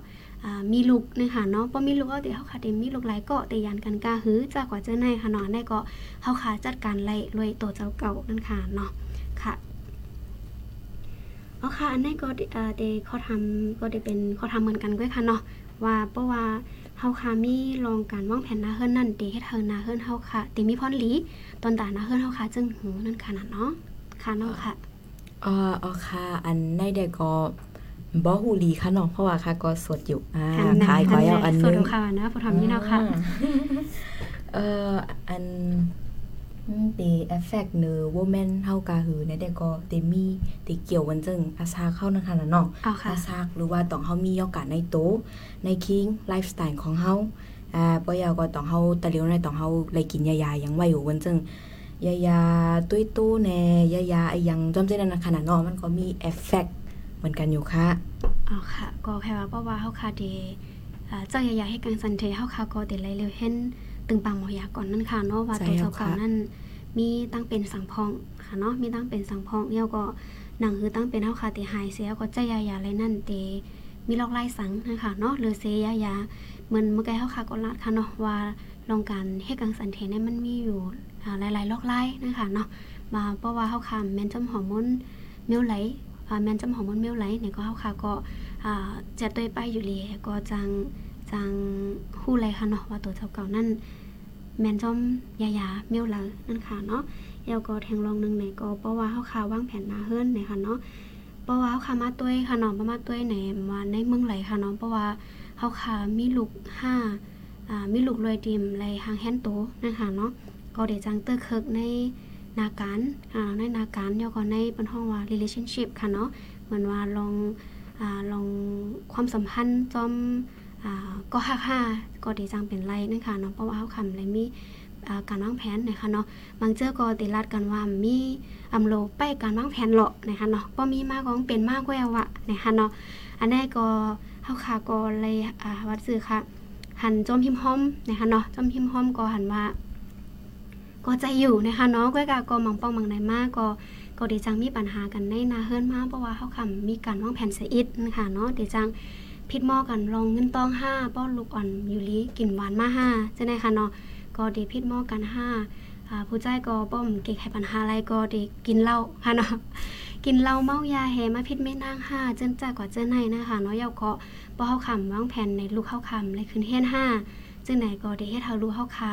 มีลูกนะคะเนาะพอมีลูกเอาเดี๋ยวเขาค่ะเดี๋ยวมีลูกหลายก็แต่ยันกันกาหื้อจากกว่าเจ้าในค่ะเนาะได้ก็เขาค่ะจัดการไล่รวยตัวเจ้าเก่านั่นค่ะเนาะค่ะเอาค่ะอันนี้ก็เอ่อเดเขาทำก็ได้เป็นเขาทำเหมือนกันด้วยค่ะเนาะว่าเพราะว่าเฮาค่ะมีลองการวางแผนนาเฮิรนนั่นเดเฮ็ดเฮานาเฮิรนเฮาค่ะติมีพรหลีตอนตานาเฮิรนเฮาค่ะจึงหูนั่นค่ะเนาะค่ะเนาะค่ะอ๋ออ๋อค่ะอันในเด็กก็ บ่ฮูลีค่ะน้องเพราะว่าค่ะก็สดอยู่อ่าขายขอยเอาอันนึงสดค่ะนะผู้ทำนี่เนาะค่ะเอ่ออันตีเอฟเฟกต์เนอวแมนเฮากาหือในแต่ก็เตมีตีเกี่ยววันจึงอาซาเข้านะคะนะเนาะอาซาหรือว่าต้องเฮามีโอกาสในโตในคิงไลฟ์สไตล์ของเฮาอ่าบ่ยาวก็ต้องเฮาตะเลียวในต้องเฮาไลกินยายายังไว้อยู่วันจึงยายาตุ้ยตู้แน่ยายาไอ้ยังจำเจนั้นขนาดเนาะมันก็มีเอฟเฟกต์ เหมือนกันอยู่ค่ะอ๋อค่ะ ก็แค่ว่าเพราะว่าเฮาคาเดเจ้าใหญ่ๆให้การสันเทเฮาคาก็เดไลเร็วเห็นตึงปังหมอยาก่อนนั่นค่ะเนาะว่าตัวเจ้าเก่านั่นมีตั้งเป็นสังพองค่ะเนาะมีตั้งเป็นสังพองเยี่ยวก็หนังคือตั้งเป็นเฮาคาติหายเสียก็ใจยายาอะไรนั่นเตมีลอกไล่สังนะคะเนาะหรือเซยายาเหมือนเมื่อกี้เฮาคาก็ลาดค่ะเนาะว่าลองการเฮ็ดกังสันเทเนี่ยมันมีอยู่หลายๆลอกไล่นะคะเนาะมาเพราะว่าเฮาคาแม่นจำฮอร์โมนเมลไหล แม่นจำฮอร์โมนเมลไหลเนี่ยก็เฮาคาก็จะตัวไปอยู่เลยก็จังจังฮู้ไรค่ะเนาะว่าตัวเท่าเก่านั่นแมนจอมยายาเมียวเลนั่นค่ะเนาะเยาก็แทงลองนึงไหนก็เพราะว่าเฮาคาวางแผนมาเฮิรนไหนค่ะเนาะเพราะว่าเฮาคามาต้วยค่ะเนาะมาต้วยไหนมาในเมืองไหลค่ะเนาะเพราะว่าเฮาคามีลูกห้าอ่ามีลูกรวยดิมไรหางแฮนโตนะคะเนาะก็เดี๋ยวจังเตอร์เคิร์กใน นาการอ่าในนาการยก็ในเป็นห้องว่า relationship ค่ะเนาะเหมือนว่าลองอ่าลองความสัมพันธ์จอมก็ห้าห้าก็ดีจังเป็นไรนั่นค่ะเนาะเพราะว่าเขาคำเลยมีการวางแผนนะคะเนาะบางเจ้าก็ติรัดกันว่ามีอำโลไปการวางแผนหรอกนะคะเนาะก็มีมากของเป็นมากก็เอาะนะคะเนาะอันนี้ก็เขาขาก็เลยวัดสื่อค่ะ หันจอมพิมพ์ห้อมนะคะเนาะจอมพิมพ์ห้อมก็หันว่า ก็ใจอยู่นะคะเนาะก้อยกาก็มังป้องมังในมากก็ก็ดีจังมีปัญหากันในนาเฮิรนมากเพราะว่าเขาคำมีการวางแผนเสียอิดนะคะเนาะเดจังพิดหม้อกันลองเงินต้องห้าป้อนลูกอ่อนอยู่ลีกินหวานมาห้าใช่ไหมคะเนาะก็เดีพิดหม้อกันห้าผู้ใจก็ป้อมเก่งไขปัญหาอะไรก็เดีกินเหล้าค่ะเนาะกินเหล้าเมายาแหมาพิษไม่นางห้าเจิ้นจ้ากว่าเจิ้นในนะคะเนาะเยาก็ป้อเข้าคำวางแผนในลูกเข้าคำเลยขึ้นเฮ็ดห้าจึงไหนก็ดีเฮ็ดเฮาลูกเข้าคา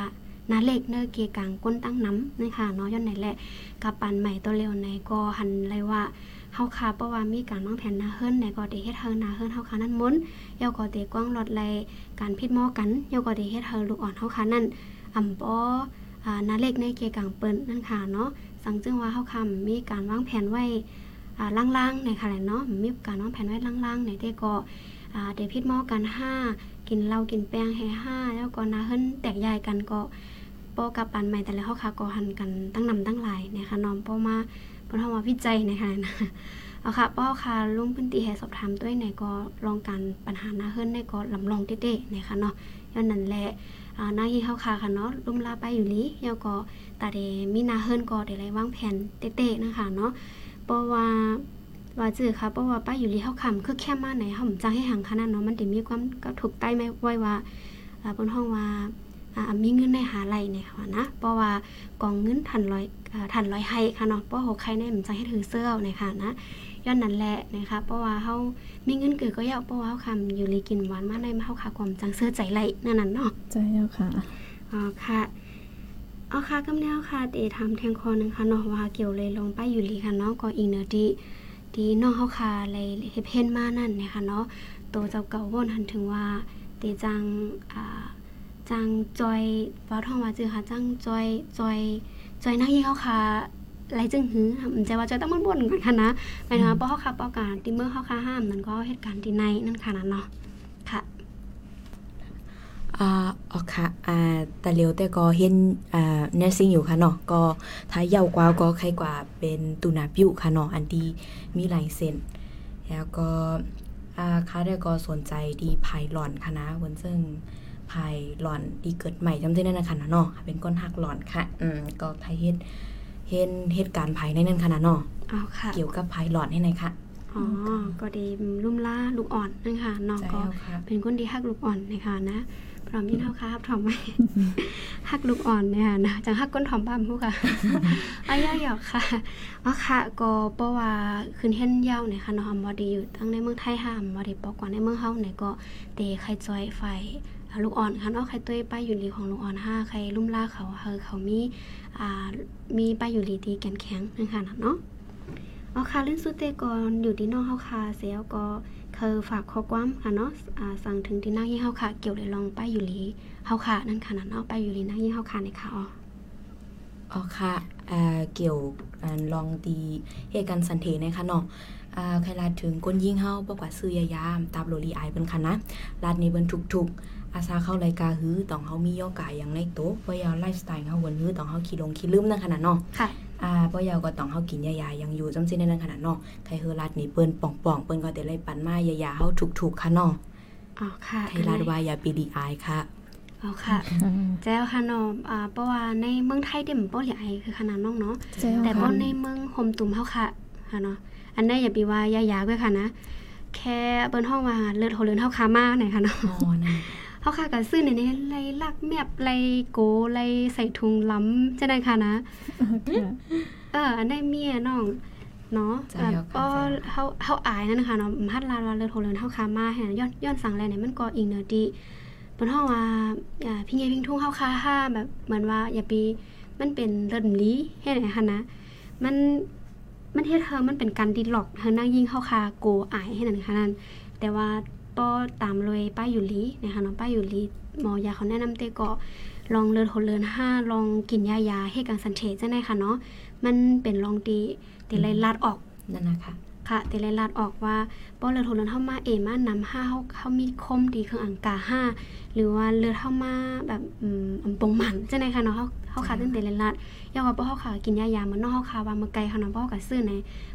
นาเล็กเนื้อเกียกังก้นตั้งน้ำนะคะเนาะย้อนไหนแหละกับปันใหม่ตัวเร็วในก็หันเลยว่าเฮาคาเพราะว่ามีการวางแผนนาเฮิรนในก็ได้เฮ็ดเฮานาเฮิรนเฮาคานั้นมุนยาก็ได้กว้างลอดไลการพิดหม้อกันยาก็ได้เฮ็ดเฮาลูกอ่อนเฮาคานั้นอ่ำปออ่านาเล็กในเกกังเปิ้นนั่นค่ะเนาะสังจึงว่าเฮาคำมีการวางแผนไว้ล่างๆในค่ะแหละเนาะมีการวางแผนไว้ล่างๆในเดก็อ่าได้พิดหม้อกัน5กินเหล้ากินแป้งให้5แล้วก็นาเฮิรนแตกใหญ่กันก็ ปอกับปันใหม่แต่ละเฮาคาก็หันกันตั้งนำตั้งหลายนะคะน้องปอมาเพราะว่าวิจัยนะคะนะเอาค่ะป้อค่ะลุงพื้นที่ให้สอบถามด้วยไหนก็ลองการปัญหาหน้าเฮิรนในก็ลำลองเต้ๆนะคะเนาะย้อนนั้นแหละหน้าที่เข้าค่ะค่ะเนาะลุ่มลาไปอยู่นี้ยาก็ตาเดมีนาเฮิรนก็ได้ไรว่างแผนเต้ๆนะคะเนาะเพราะว่าว่าจื้อค่ะเพราะว่าป้าอยู่ลีเข้าคำคือแค่มาไหนห่มจังให้ห่างขนาดเนาะมันจะมีความก็ถูกใต้ไม่ไว้ว่าบนห้องว่า มีเงินในหาไรเนี่ยค่ะนะเพราะว่ากองเงินทันร้อยทันร้อยให้ค่ะเนาะเพราะหกใครในมันจะให้ถือเสื้อนะคะนะย้อนนั้นแหละนะคะเพราะว่าเฮามีเงินเกิดก็ยากเพราะว่าเฮาคำอยู่ลีกินหวานมาในมาเฮาขาความจังเสื้อใจไหลนั่นน่ะเนาะใจแล้วค่ะอ๋อค่ะเอาค่ะกำแนวค่ะเตทำแทงคอนึงค่ะเนาะว่าเกี่ยวเลยลงไปอยู่ลีค่ะเนาะก็อีกเนอดีดีน้องเฮาคาเลยเฮ็ดเพ่นมานั่นนะคะเนาะโตเจ้าเก่าวนหันถึงว่าเตจังอ่า จังจอยว่าทองว่าจือค่ะจังจอยจอยจอยนักยี่เขาค่ะไรจึงหือมันใจว่าจอยต้องมันบ่นกันค่ะนะหมายถึงว่าเพราะเขาขับประกาศที่เมื่อเขาค่าห้ามนั่นก็เหตุการณ์ที่ในนั่นค่ะนั่นเนาะค่ะอ่าอ๋อค่ะอ่าแต่เร็วแต่ก็เห็นอ่าเนซิงอยู่ค่ะเนาะก็ถ้าเยาวกว่าก็ใครกว่าเป็นตูนาปิวค่ะเนาะอันที่มีหลายเส้นแล้วก็อ่าค่ะได้ก็สนใจดีไพลอนค่ะนะวันซึ่ง ภายหลอนดีเกิดใหม่จำได้นั่นนะคะเนาะเป็นก้นหักหลอนค่ะ อืมก็ไทยเฮ็ดเห็นเหตุการณ์ภายในนั่นค่ะนาะอ๋อค่ะเกี่ยวกับภายหลอนให้ไหนค่ะอ๋อ ก็ดีลุ่มล่าลูกอ่อนนะคะน้องก็เป็นคนที่ฮักลูกอ่อนนะคะนะพร้อมยินเท่าค่ะถอมไหมฮักลูกอ่อนเนี่ยนะจังฮักก้นถอมบ้ามผู้ค่ะอายาหยอกค่ะอ๋อค่ะก็เพราะว่าคืนเห็นยาเนี่ยค่ะน้องบอดีอยู่ตั้งในเมืองไทยห้ามบอดีปอกกว่าในเมืองเฮาเนี่ยก็เตะไข่จอยไฟ ลูกอ่อนค่ะเนาะใครต้วป้ายอยู่ลีของลูกอ่อนห้าใครลุ่มล่าเขาเฮอเขามีอ่ามีป้ายอยู่ลีตีแกนแข็งนะคะเนาะเอาค่ะเล่นสุดเตกอนอยู่ที่นอกเฮาคาเสียก็เคยฝากข้อความค่ะเนาะอ่าสั่งถึงที่หน้ายี่เฮาค่ะ เกี่ยวเลยลองป้ายอยู่ลีเฮาค่ะนั่นค่ะเนาะป้ายอยู่ลีหน้ายี่เฮาค่ะในค่ะอ๋ออ๋อค่ะอ่าเกี่ยวลองตีเหตุการณ์สันเทนะคะเนาะใครลาดถึงก้นยิงเฮาบอกว่าซื้อยายามตาบโลลีไอเป็นค่ะนะลาดในเบิ่นทุกๆ อาซาเข้ารายการฮื้อต้องเฮามีย่อกายอย่างในโต๊ะบ่ยาวไลฟ์สไตล์เฮาวนฮื้อต้องเฮาขี้ลงขี้ลืมนั่นขนาดเนาะค่ะอ่าบ่ยาวก็ต้องเฮากินยาๆยังอยู่จำสิในนั้นขนาดเนาะใครเฮอรัดนี่เปิ้นป่องๆเปิ้นก็ได้ไล่ปันมายาๆเฮาถูกๆค่ะเนาะอ๋อค่ะไทยรัฐว่าอย่าปีดีอายค่ะเอาค่ะแจ้วค่ะเนาะอ่าเพราะว่าในเมืองไทยเด่มป้อใหญ่คือขนาดน้องเนาะแต่ป้อในเมืองโฮมตุ่มเฮาค่ะค่ะเนาะอันนี้อย่าปีว่ายายาด้วยค่ะนะ แค่เปิ้นห้องว่าเลือดโหเลือนเฮาคามาไหนค่ะเนาะอ๋อนะ เฮาค่ะก็ซื้อในนี้ไล่ลักแมบไล่โกไล่ใส่ถุงล้ำจะได้ค่ะนะ เอออันนี้เมียน้องเนาะแบบก็เฮาเฮาอายนั่นค่ะเนาะฮัดลาลาเลือดโหเลือนเฮาคามาให้ย้อนย้อนสั่งแลเนี่ยมันก็อีกเนอดีเปิ้นห้องว่าอ่าพี่ใหญ่พิงทุ่งเฮาคาห้าแบบเหมือนว่าอย่าปีมันเป็นเลือดลีให้ไหนค่ะนะมันมันเฮ็ดเธอมันเป็นการดิหลอกเธอนั่งยิ่งเข้าคาโกอายให้นั่นค่ะนั่นแต่ว่า ป้อตามเลยป้าอยู่ลีนะคะน้องป้าอยู่ลีหมอยาเขาแนะนำเตก็ลองเลือนหดเลือนห้าลองกินยายาให้กังสันเทจะได้ค่ะเนาะมันเป็นลองดีตีไลลาดออกนั่นนะคะ ค่ะตีไลลาดออกว่าป้อเลินหนเลินเฮามาเอมานำห้าเฮาเฮามีคมดีเครื่องอังกาห้าหรือว่าเลือดเฮามาแบบอืมอำปงหมันจังได๋ค่ะเนาะเฮาเฮาขาตั้งแต่ลลาดยาว่าป้อเฮาขากินยายามันนอกเฮาขาว่ามาไกลค่ะเนาะป้อก็ซื้อใน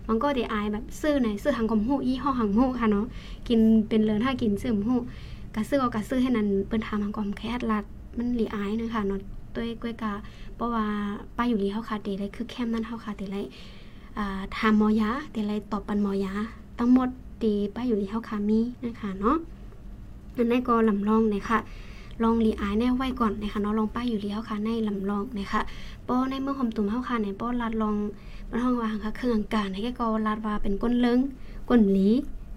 มันก็ได้อายแบบซื้อในซื้อทางกมฮู้ยี่ห้อหังฮู้ค่ะเนาะกินเป็นเลินถ้ากินซื้อฮู้กะซื้อก็กะซื้อให้นั้นเปิ้นถามทางกมแค่ลัดมันหลีอายนึงค่ะเนาะด้วยก้วยกะเพราะว่าป้าอยู่ลีเฮาคาเตเลยคือแคมนั้นเฮาคาเตเลย ทามอยาเตเลยตอบปันมอยาทั้งหมดตีป้าอยู่ลีเฮาคามีนะคะเนาะอันนี้ก็ลำลองนะคะลองรีอายแน่ไว้ก่อนนะคะเนาะลองป้ายอยู่ลีเฮาคาในลำลองนะคะป้อในเมื่อคมตุ่มเฮาคาในป้อลัดลองมันห้องว่าค่ะเครื่องการให้แกก็ลัดว่าเป็นก้นเลิงก้นหลี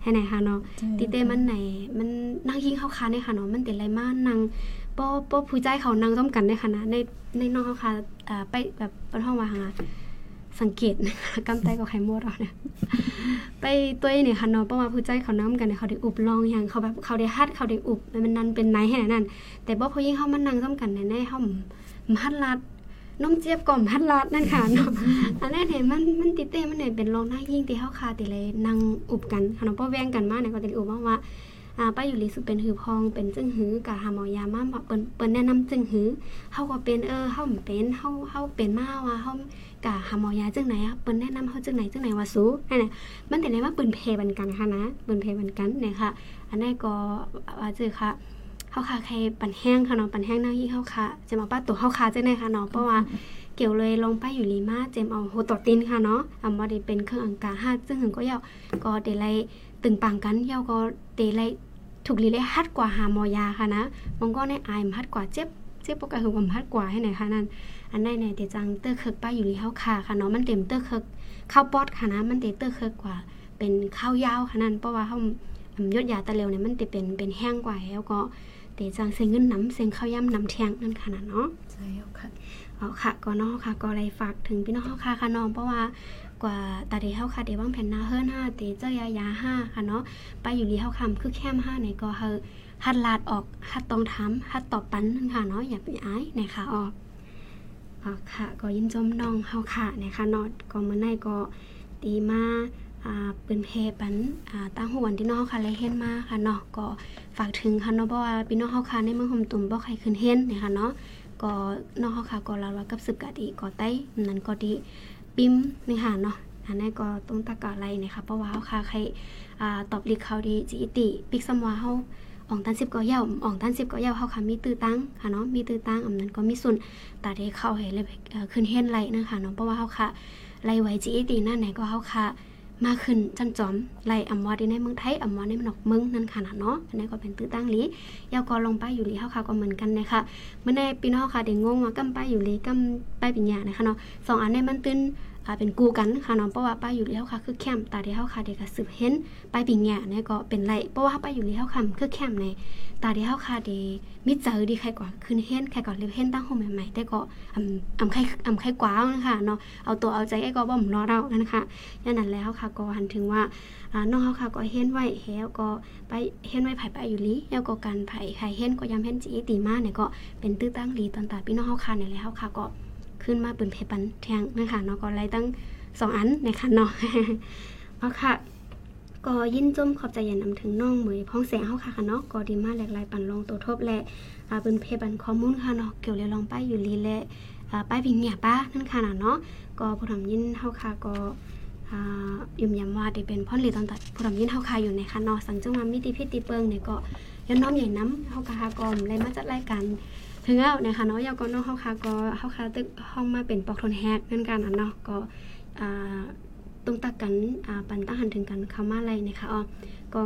ให้ไหนคะเนาะติเตมันไหนมันนั่งยิงเข้าคาในค่ะเนาะมันเต็ไรมากนั่งป้อป้อผู้ใจเขานั่งต้มกันในค่ะนะในในน้องเขาค่ะอ่าไปแบบเป็นห้องว่าหา สังเกตนะคะกำไตกับไข่มดเอาเนี่ยไปตัวเนี่ยค่ะเนาะเพระว่าผู้ใจเขาน้ำกันเนี่ยเขาได้อุบลองอย่างเขาแบบเขาได้ฮัดเขาได้อุบมันนั่นเป็นไหนแห่นั่นแต่บ่พอยิ่งเขามันนั่งต้มกันในในเขามัดลัดน้องเจี๊ยบก่อมพัดลอดนั่นค่ะเนาะอันนี้เห็นมันมันติเต้มันเนี่ยเป็นรองหน้ายิ่งตีเฮาคาติเลยนั่งอุบกันค่ะเนาะพราะแว่งกันมากเนี่ยก็ติอุบว่าอ่าป้าอยู่ลีสุเป็นหือพองเป็นจึงหือกะหาหมอยามาเปิ้นเปิ้นแนะนำจึงหือเฮาก็เป็นเออเฮาเป็นเฮาเฮาเป็นมาว่าเฮา กะหาหมอยาจึงไหนอะเปิ้นแนะนำเฮาจึงไหนจึงไหนว่าสู้นั่นน่ะมันแต่เลยว่าเปิ้นเพบันกันค่ะนะเปิ้นเพบันกันเนี่ยค่ะอันนี้ก็ว่าจือค่ะเฮาค่ะใครปั่นแห้งค่ะเนาะปั่นแห้งหน้ายี่เฮาค่ะจะมาป้าตัวเฮาค่ะจังได๋ค่ะเนาะเพราะว่าเกี่ยวเลยลงไปอยู่ลีมาเจมเอาโฮตตินค่ะเนาะอำว่าได้เป็นเครื่องอังกาฮาซึ่งถึงก็ยาวก็เดลัยตึงปังกันยาวก็เดลัยถูกลีเลยฮัดกว่าหาหมอยาค่ะนะมองก็ในอายมฮัดกว่าเจ็บเจ็บปกติคือผมฮัดกว่าให้ไหนคะนั่น อันในในเตจังเตอร์เคิกป้าอยู่ลีเฮาค่ะค่ะเนาะมันเต็มเตอร์เคิกข้าวปอดค่ะนะมันเตเตอร์เคิกกว่า เป็นข้าวยาวค่ะนั่นเพราะว่าเฮายดยาตะเร็วเนี่ยมันเตเป็นเป็นแห้งกว่าแล้วก็เตจังเซงเงินน้ำเซงข้าวย่ำน้ำแทงนั่นค่ะนะเนาะใช่ค่ะเอาค่ะก็น้องค่ะก็อะไรฝากถึงพี่น้องค่ะค่ะน้องเพราะว่ากว่าตาเดีเฮาค่ะเดวางแผ่นหน้าเฮิรนห้าเตเจยายาห้าค่ะเนาะไปอยู่ลีเฮาคำคือแคมห้าในก็เฮฮัดลาดออกฮัดตองทำฮัดตอบปันนั่นค่ะเนาะอย่าไปอายนะคะออก ค่ะก็ยินจมน้องเฮาค่ะนะคะเนาะก็มื้อในก็ตีมาอ่าปืนเพปันอ่าตั้งหัวที่น้องค่ะเลยเห็นมาค่ะเนาะก็ฝากถึงค่ะเนาะเพราะว่าพี่น้องเฮาค่ะในเมืองห่มตุ่มบ่ใครขึ้นเห็นนะคะเนาะก็นอกค่ะก็ลาว่ากับสึกกะดีก็ไต้นั้นก็ดีปิมนี่ค่ะเนาะอันนี้ก็ต้องตะกะไรนะคะเพราะว่าเขาค่ะใครอ่าตอบลิกเขาดีจีติปิกสมว่าเขา อ่องตันสิบก็เย่าอ่องตันสิบก็เย่าเขาค่ะมีตื้อตั้งค่ะเนาะมีตื้อตั้งอำนั้นก็มีส่วนตาได้เข้าให้เลยขึ้นเฮ็นไรนะคะเนาะเพราะว่าเขาค่ะไรไว้จีตินั่นไหนก็เขาค่ะมาขึ้นจันจอมไล่อำวาดีในเมืองไทยอำวาในมนอกเมืองนั่นค่ะเนาะอันนี้ก็เป็นตื้อตั้งลียาวก็ลงไปอยู่ลีเฮาค่ะก็เหมือนกันนะคะเมื่อในปีน้องค่ะเด้งงว่ากำไปอยู่ลีกำไปปิญญานะคะเนาะสองอันในมันตื้น เป็นกูกันค่ะเนาะเพราะว่าป้าอยู่แล้วค่ะคือแคมตาที่เฮาค่ะเด็กก็สืบเห็นไปปิงแง่เนี่ยก็เป็นไรเพราะว่าป้าอยู่แล้วค่ะคือแคมในตาที่เฮาค่ะเดีมิเจอดีใครกว่าขึ้นเห็นใครก่อนเล็บเห็นตั้งห้องใหม่ๆแต่ก็อำอำใครอำใครกว่านะคะเนาะเอาตัวเอาใจไอ้ก็บ่มรอเรานะคะยันนั้นแล้วค่ะก็หันถึงว่าน้องเฮาค่ะก็เห็นไว้แล้วก็ไปเห็นไว้ไผไปอยู่ลีแล้วก็การไผใครเห็นก็ยำเห็นจีตีมาเนี่ยก็เป็นตื้อตั้งลีตอนตาพี่น้องเฮาค่ะเนี่ยแล้วค่ะก็ ขึ้นมาเป็นเพปันแทงนะคะเนาะก็ไล่ตั้งสองอันนะคะเนาะเอาค่ะก็ยินจมขอบใจยันนำถึงน้องเหมยพ้องแสงเฮาค่ะค่ะเนาะก็ดีมากหลากหลายปันลงตัวทบและอ่าเป็นเพปันข้อมูลค่ะเนาะเกี่ยวเรื่องลองป้ายอยู่ลีและอ่าป้ายพิงเนี่ยป้านั่นค่ะเนาะก็ผู้ทำยินเฮาค่ะก็ยุ่มยำว่าได้เป็นพ่อหลีตอนตัดผู้ทำยินเฮาค่ะอยู่ในค่ะเนาะสังจังว่ามิติพิติเปิงเนี่ยก็ย้อนน้อมใหญ่น้ำเฮาก็หากอมเลยมาจัดรายการ ถึงแล้วนะคะเนาะยาก็น้องเฮาคาก็เฮาคาตึกห้องมาเป็นปอกทนแฮกนั่นกันอะเนาะก็อ่าตรงตักกันอ่าปันตั้งหันถึงกันเข้ามาอะไรนะคะอ๋อก็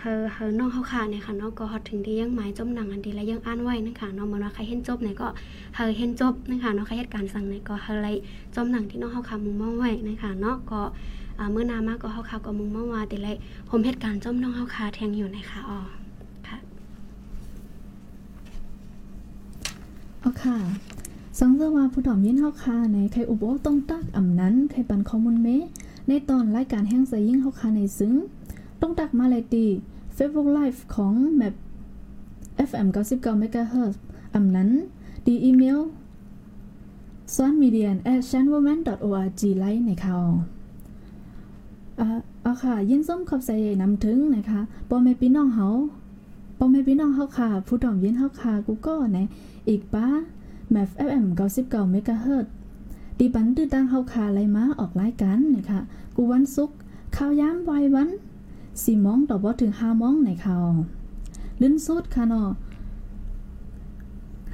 คือเฮาน้องเฮาคาเนี่ยค่ะเนาะก็ฮอดถึงที่ยังหมายจมหนังอันดีและยังอ่านไว้นะคะเนาะมันว่าใครเห็นจบไหนก็เฮาเห็นจบนะคะเนาะใครเหตุการณ์สั่งไหนก็เฮาไลจมหนังที่น้องเฮาคามุงมองไว้นะคะเนาะก็เมื่อนามากก็เฮาคาก็มุงมองว่าแต่ไรผมเหตุการณ์จมน้องเฮาคาแทงอยู่นะคะอ๋อค่ะ เอาค่ะสังเกตว่าผู้ดอมยินเฮาค่ะในใครอุโบต้องตักอ่ำนั้นใครปันข้อมูลเมในตอนรายการแห่งใสยิ่งเฮาค่ะในซึ้งต้องตักมาเลยตี Facebook Live ของ Map FM 99 MHz อ่ำนั้นดีอีเมล s w a n m e d i a at chanwoman.org ไลน์ในข่าวเอาค่ะ ยินส้มขอบใจนำถึงนะคะปอแม่พี่น้องเฮาปอแม่พี่น้องเฮาค่ะ ผู้ดอมยินเฮาค่ะกูก็ใน อีกป้า MAF FM 99 MHz ดีปันตื้อตั้งเฮาคาไรมาออกรายการนะคะกูวันศุกข่าวย้ำวัยวันสี่โมงต่อบ่ถึงห้าโมงในข่าวลื่นสุดค่ะเนาะ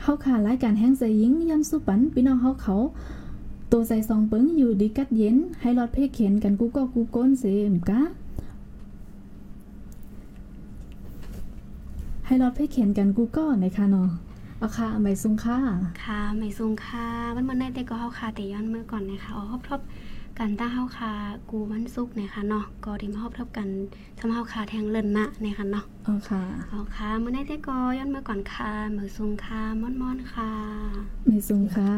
เฮาคารายการแห้งใจยิงย้ำสุปันพี่น้องเฮาเขาตัวใส่ซองเปิงอยู่ดีกัดเย็น ให้รอดเพกเข็นกันกูก็กูก้นเสมกะให้รอดเพกเข็นกันกูก็ในค่ะเนาะ อาค่ะไม่ซุงค่ะค่ะไม่สูงค่ะมันมันได้แต่ก็เฮาคาแต่ย้อนเมื่อก่อนนะคะอ๋อฮอบทบกันตั้งเฮาคากูวันศุกร์นะคะเนาะก็ที่มาฮอบทบกันทำเฮาคาแทงเลินนะนะคะเนาะเอาค่ะเอาค่ะมื่อได้แต่ก็ย้อนเมื่อก่อนค่ะมือสูงค่ะม่อนๆค่ะไม่ซุงค่ะ